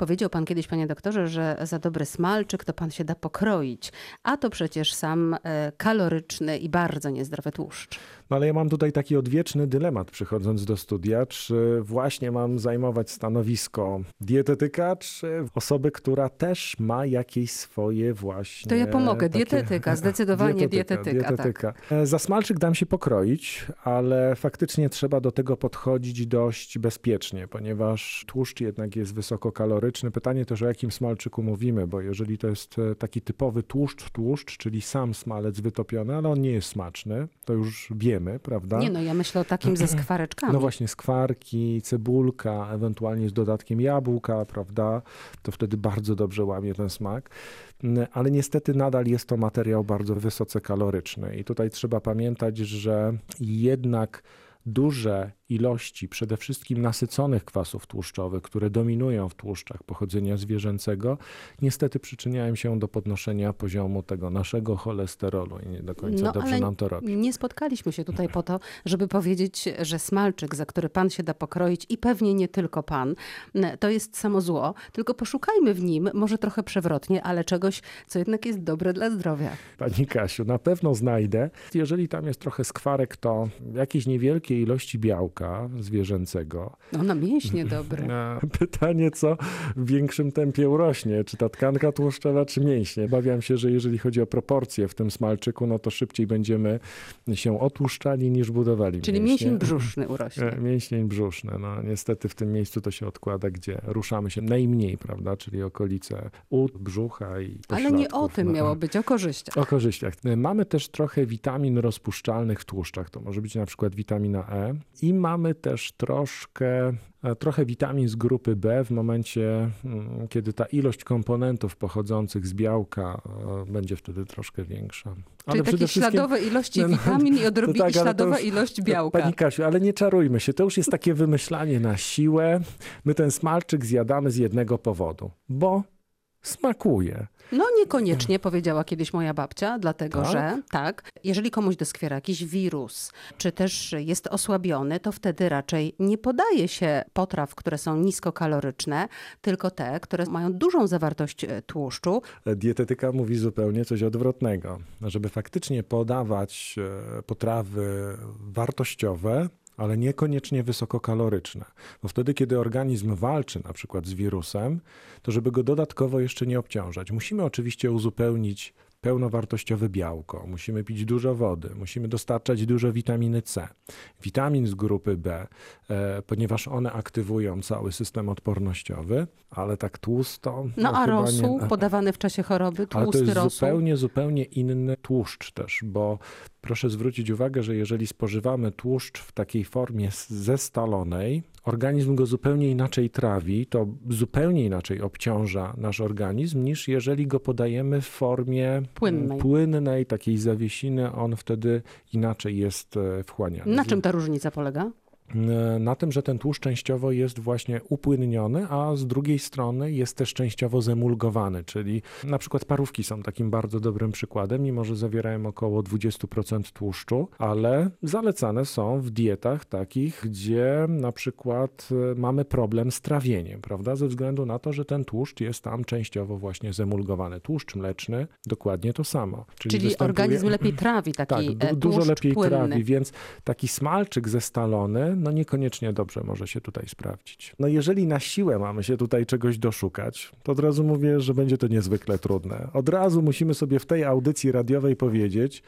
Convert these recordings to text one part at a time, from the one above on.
Powiedział pan kiedyś, panie doktorze, że za dobry smalczyk to pan się da pokroić, a to przecież sam e, kaloryczny i bardzo niezdrowy tłuszcz. No ale ja mam tutaj taki odwieczny dylemat przychodząc do studia, czy właśnie mam zajmować stanowisko dietetyka, czy osoby, która też ma jakieś swoje właśnie... To ja pomogę. takie- Dietetyka, zdecydowanie dietetyka, tak. E, Za smalczyk dam się pokroić, ale faktycznie trzeba do tego podchodzić dość bezpiecznie, ponieważ tłuszcz jednak jest wysokokaloryczny. Pytanie też o jakim smalczyku mówimy, bo jeżeli to jest e, taki typowy tłuszcz, tłuszcz, czyli sam smalec wytopiony, ale on nie jest smaczny, to już wiemy, prawda? Nie no, ja myślę o takim ze skwareczkami. No właśnie, skwarki, cebulka, ewentualnie z dodatkiem jabłka, prawda? To wtedy bardzo dobrze łamie ten smak. Mm, Ale niestety nadal jest to materiał bardzo wysoce kaloryczny. I tutaj trzeba pamiętać, że jednak duże ilości przede wszystkim nasyconych kwasów tłuszczowych, które dominują w tłuszczach pochodzenia zwierzęcego, niestety przyczyniają się do podnoszenia poziomu tego naszego cholesterolu i nie do końca No, dobrze nam to robi. Nie spotkaliśmy się tutaj po to, żeby powiedzieć, że smalczyk, za który pan się da pokroić i pewnie nie tylko pan, to jest samo zło, tylko poszukajmy w nim, może trochę przewrotnie, ale czegoś, co jednak jest dobre dla zdrowia. Pani Kasiu, na pewno znajdę. Jeżeli tam jest trochę skwarek, to jakieś niewielkie ilości białka zwierzęcego. No na mięśnie dobre. Pytanie, co w większym tempie urośnie, czy ta tkanka tłuszczowa, czy mięśnie. Obawiam się, że jeżeli chodzi o proporcje w tym smalczyku, no to szybciej będziemy się otłuszczali niż budowali Czyli mięśnie. mięsień brzuszny urośnie. Mięsień brzuszny. No niestety w tym miejscu to się odkłada, gdzie ruszamy się najmniej, prawda, czyli okolice ud, brzucha i Ale nie o tym No. miało być, o korzyściach. O korzyściach. Mamy też trochę witamin rozpuszczalnych w tłuszczach. To może być na przykład witamina E. I mamy też troszkę, e, trochę witamin z grupy B w momencie, mm, kiedy ta ilość komponentów pochodzących z białka e, będzie wtedy troszkę większa. Czyli takie śladowe ilości No, no, witamin i odrobinę tak, ale śladowa ilość białka. Pani Kasiu, ale nie czarujmy się. To już jest takie wymyślanie na siłę. My ten smalczyk zjadamy z jednego powodu. Bo smakuje. No niekoniecznie, powiedziała kiedyś moja babcia, dlatego Tak? że tak, jeżeli komuś doskwiera jakiś wirus, czy też jest osłabiony, to wtedy raczej nie podaje się potraw, które są niskokaloryczne, tylko te, które mają dużą zawartość e, tłuszczu. Dietetyka mówi zupełnie coś odwrotnego. Żeby faktycznie podawać e, potrawy wartościowe, ale niekoniecznie wysokokaloryczne. Bo wtedy, kiedy organizm walczy na przykład z wirusem, to żeby go dodatkowo jeszcze nie obciążać, musimy oczywiście uzupełnić pełnowartościowe białko, musimy pić dużo wody, musimy dostarczać dużo witaminy C, witamin z grupy B, e, ponieważ one aktywują cały system odpornościowy, ale tak tłusto. No a chyba rosół nie- podawany w czasie choroby, ale to tłusty jest rosół. zupełnie, zupełnie inny tłuszcz też, bo proszę zwrócić uwagę, że jeżeli spożywamy tłuszcz w takiej formie zestalonej, organizm go zupełnie inaczej trawi, to zupełnie inaczej obciąża nasz organizm, niż jeżeli go podajemy w formie mm, Płynnej. płynnej takiej zawiesiny, on wtedy inaczej jest e, wchłaniany. Na czym ta różnica polega? E, na tym, że ten tłuszcz częściowo jest właśnie upłynniony, a z drugiej strony jest też częściowo zemulgowany, czyli na przykład parówki są takim bardzo dobrym przykładem, mimo że zawierają około 20% tłuszczu, ale zalecane są w dietach takich, gdzie na przykład e, mamy problem z trawieniem, prawda, ze względu na to, że ten tłuszcz jest tam częściowo właśnie zemulgowany. Tłuszcz mleczny dokładnie to samo. Czyli występuje- organizm lepiej trawi taki tak, e, du- dużo tłuszcz lepiej płynny. trawi, więc taki smalczyk zestalony, no niekoniecznie dobrze może się tutaj sprawdzić. No jeżeli na siłę mamy się tutaj czegoś doszukać, to od razu mówię, że będzie to niezwykle trudne. Od razu musimy sobie w tej audycji radiowej powiedzieć,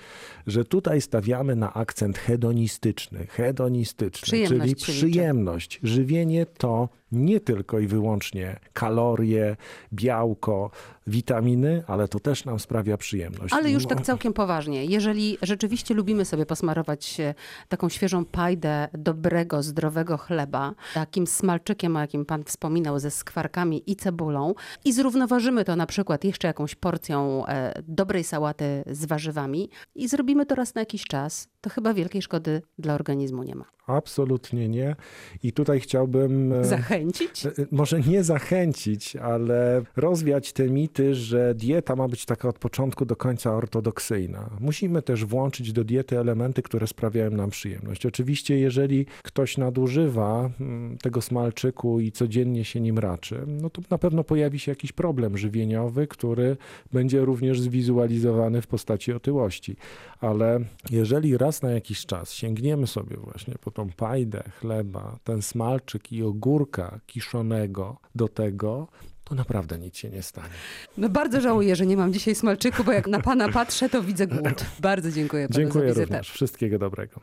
że tutaj stawiamy na akcent hedonistyczny, hedonistyczny, czyli przyjemność. Żywienie to nie tylko i wyłącznie kalorie, białko, witaminy, ale to też nam sprawia przyjemność. Ale już No, tak całkiem poważnie. Jeżeli rzeczywiście lubimy sobie posmarować e, taką świeżą pajdę dobrego, zdrowego chleba, takim smalczykiem, o jakim pan wspominał, ze skwarkami i cebulą i zrównoważymy to na przykład jeszcze jakąś porcją e, dobrej sałaty z warzywami i zrobimy to raz na jakiś czas, to chyba wielkiej szkody dla organizmu nie ma. Absolutnie nie. I tutaj chciałbym. e, Zachęcić? e, Może nie zachęcić, ale rozwiać te mity, że dieta ma być taka od początku do końca ortodoksyjna. Musimy też włączyć do diety elementy, które sprawiają nam przyjemność. Oczywiście, jeżeli ktoś nadużywa mm, tego smalczyku i codziennie się nim raczy, no to na pewno pojawi się jakiś problem żywieniowy, który będzie również zwizualizowany w postaci otyłości. Ale jeżeli raz na jakiś czas sięgniemy sobie właśnie po tą pajdę chleba, ten smalczyk i ogórka kiszonego do tego, to naprawdę nic się nie stanie. No bardzo żałuję, że nie mam dzisiaj smalczyku, bo jak na pana patrzę, to widzę głód. Bardzo dziękuję panu Dziękuję za wizytę. również. Wszystkiego dobrego.